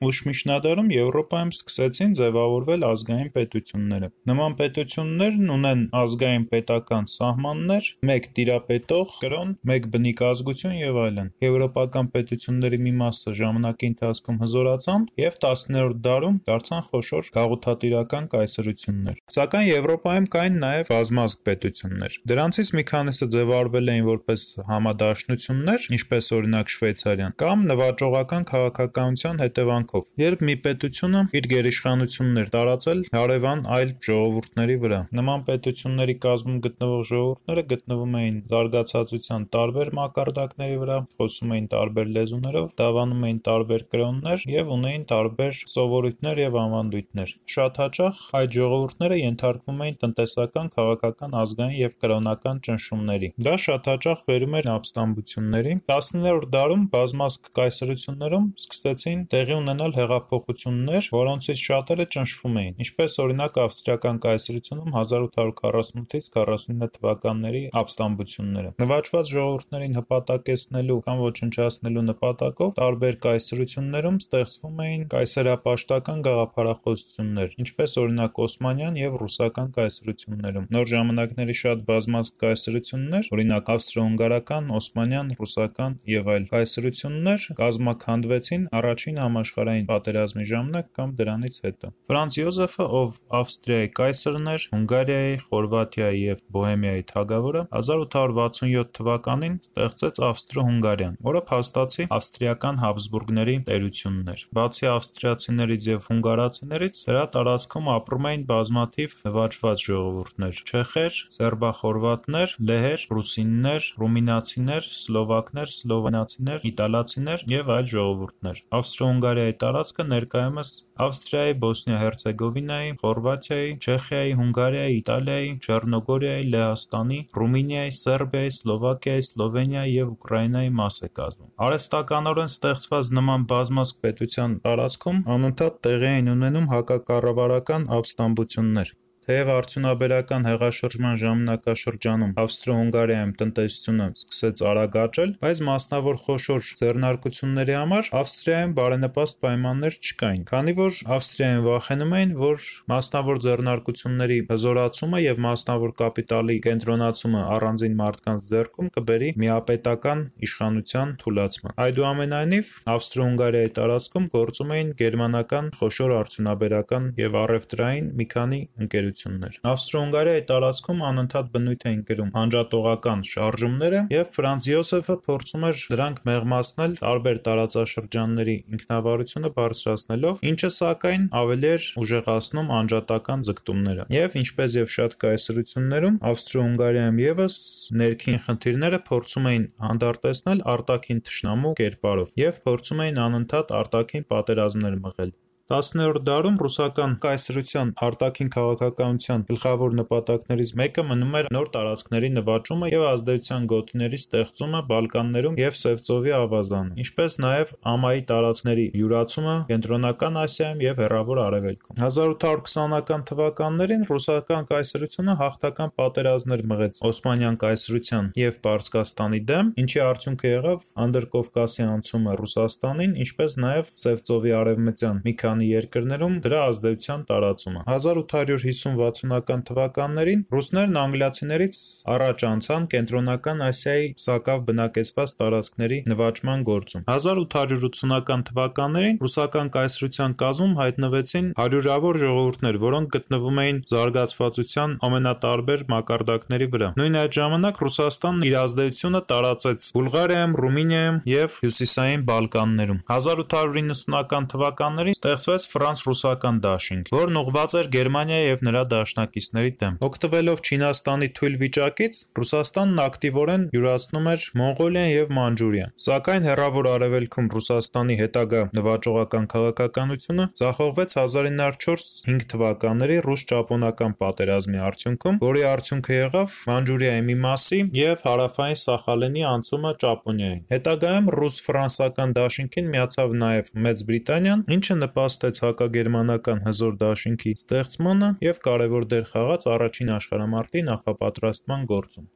Ուշ միջնադարում Եվրոպայում սկսեցին ձևավորվել ազգային պետությունները։ Նման պետություններն ունեն ազգային պետական սահմաններ, մեկ տիրապետող կրոն, մեկ բնիկ ազգություն եւ այլն։ Եվրոպական պետությունների մի մասը ժամանակի ընթացքում հզորացան եւ 19-րդ դարում դարձան խոշոր գաղութատիրական կայսրություններ։ Սակայն Եվրոպայում կային նաեւ բազմազգ պետություններ։ Դրանցից մի քանիսը ձևավորվել էին որպես համադաշնություններ, ինչպես օրինակ Շվեյցարիան, կամ նվաճողական քաղաքականության հետևանքով, երբ մի պետությունը իր գերիշխանությունն էր տարածել հարևան այլ ժողովուրդների վրա։ Նման պետությունների կազմում գտնվող ժողովուրդները գտնվում էին զարգացածության տարբեր մակարդակների վրա, խոսում էին տարբեր լեզուներով, դավանում էին տարբեր կրոններ եւ ունեին տարբեր սովորույթներ եւ ավանդույթներ։ Շատ հաճախ այդ ժողովուրդները ենթարկվում էին տնտեսական, քաղաքական, ազգային եւ կրոնական ճնշումների։ Դա շատ հաճախ բերում էր ապստամբությունների։ 19-րդ դարում բազմազգ կայսրություններում սկսեցին տեղի ունենալ հեղափոխություններ, որոնցից շատերը ճնշվում էին, ինչպես օրինակ ավստրիական կայսրությունում 1848-ից 49 թվականների ապստամբությունները։ Նվաճված ժողովուրդներին հպատակեցնելու կամ ոչնչացնելու նպատակով տարբեր կայսրություններում ստեղծվում էին կայսերապաշտական գաղափարախոսություններ, ինչպես օրինակ Օսմանյան եւ ռուսական կայսրություններում։ Նոր ժամանակների շատ բազմազգ կայսրություններ, օրինակ ավստրո-հունգարական, օսմանյան, ռուսական եւ այլ կայսրություններ կազմաքանդվեցին առաջին համաշխարհային պատերազմի ժամանակ կամ դրանից հետո։ Ֆրանց Յոզեֆը, ով Ավստրիայի կայսրն էր, Հունգարիայի, Խորվաթիայի եւ Բոհեմիայի թագավորը, 1867 թվականին ստեղծեց Ավստրո-Հունգարիան, որը փաստացի ավստրիական Հաբսբուրգների տերությունն էր։ Բացի ավստրիացիներից եւ հունգարացիներից, դրա տարածքում ապրում էին բազմաթիվ նվաճված ժողովուրդներ՝ չեխեր, սերբախորվատներ, լեհեր, ռուսիններ, ռումինացիներ, սլովակներ, սլովենացիներ, իտալացիներ եւ այլ ժողովուրդներ։ Ավստրո-Հունգարիայի տարածքը ներկայումս Ավստրիայի, Բոսնիա-Հերցեգովինայի, Խորվաթիայի, Չեխիայի, Հունգարիայի, Իտալիայի, Չեռնոգորիայի, Լեհաստանի, Ռումինիայի, Սերբիայի, Սլովակիայի, Սլովենիայի եւ Ուկրաինայի մաս է կազմում։ Արհեստականորեն ստեղծված նման բազմազգ պետության տարածքում անընդհատ տեղի էին ունենում հակակառավարական ապստամբություններ։ Թեև արդյունաբերական հեղաշրջման ժամանակաշրջանում Ավստրո-Հունգարիայում տնտեսությունը սկսեց արագ աճել, բայց մասնավոր խոշոր ձեռնարկությունների համար Ավստրիայում բարենպաստ պայմաններ չկային, քանի որ Ավստրիայում վախենում էին, որ մասնավոր ձեռնարկությունների հզորացումը եւ մասնավոր կապիտալի կենտրոնացումը առանձին մարդկանց ձեռքում կբերի միապետական իշխանության թուլացման։ Այդուամենայնիվ, Ավստրո-Հունգարիայի տարածքում գործում էին գերմանական խոշոր արդյունաբերական եւ առևտրային մի քանի ընկերություններ։ Ավստրո-Հունգարիայի տարածքում անընդհատ բնույթ էին կրում անջատողական շարժումները եւ Ֆրանց Յոսեֆը փորձում էր դրանք մեղմացնել տարբեր տարածաշրջանների ինքնավարությունը բարձրացնելով, ինչը սակայն ավելի էր ուժեղացնում անջատական ձգտումները։ Եվ ինչպես եւ շատ կայսրություններում, Ավստրո-Հունգարիայում եւս ներքին խնդիրները փորձում էին անդարտեցնել արտաքին թշնամու կերպարով եւ փորձում էին անընդհատ արտաքին պատերազմներ մղել։ 19-րդ դարում ռուսական կայսրության արտաքին քաղաքականության գլխավոր նպատակներից մեկը մնում էր նոր տարածքների նվաճումը եւ ազդեցության գոտիների ստեղծումը Բալկաններում եւ Սևծովի ավազանը, ինչպես նաեւ Ամայի տարածքների յուրացումը Կենտրոնական Ասիայում եւ Հեռավոր Արևելքում։ 1820-ական թվականներին ռուսական կայսրությունը հաղթական պատերազմներ մղեց Օսմանյան կայսրության եւ Պարսկաստանի դեմ, ինչի արդյունքը եղավ Անդրկովկասի անցումը Ռուսաստանին, ինչպես նաեւ Սևծովի արևմտյան մի քանի երկրներում դրա ազդեցության տարածումը։ 1850-60-ական թվականներին ռուսներն անգլիացիներից առաջ անցան Կենտրոնական Ասիայի սակավ բնակեցված տարածքների նվաճման գործում։ 1880-ական թվականներին ռուսական կայսրության կազմում հայտնվեցին հարյուրավոր ժողովուրդներ, որոնք գտնվում էին զարգացվածության ամենատարբեր մակարդակների վրա։ Նույն այդ ժամանակ Ռուսաստանն իր ազդեցությունը տարածեց Բուլղարիայում, Ռումինիայում եւ Հյուսիսային Բալկաններում։ 1890-ական թվականներին ստեղծվեց ֆրանս-ռուսական դաշինք, որն ուղղված էր Գերմանիայի եւ նրա դաշնակիցների դեմ։ Օգտվելով Չինաստանի թույլ վիճակից, Ռուսաստանն ակտիվորեն յուրացնում էր Մոնղոլիան եւ Մանջուրիան։ Սակայն հեռավոր արևելքում Ռուսաստանի հետագա նվաճողական քաղաքականությունը ձախողվեց 1904-5 թվականների ռուս-ճապոնական պատերազմի արդյունքում, որի արդյունքը եղավ Մանջուրիայի մի մասի եւ հարավային Սախալենի անցումը Ճապոնիային։ Հետագայում ռուս-ֆրանսական դաշինքին միացավ նաեւ Մեծ Բրիտանիան, ինչը նպաստեց հակագերմանական հզոր դաշինքի ստեղծմանը եւ կարևոր դեր խաղաց առաջին աշխարհամարտի նախապատրաստման գործում։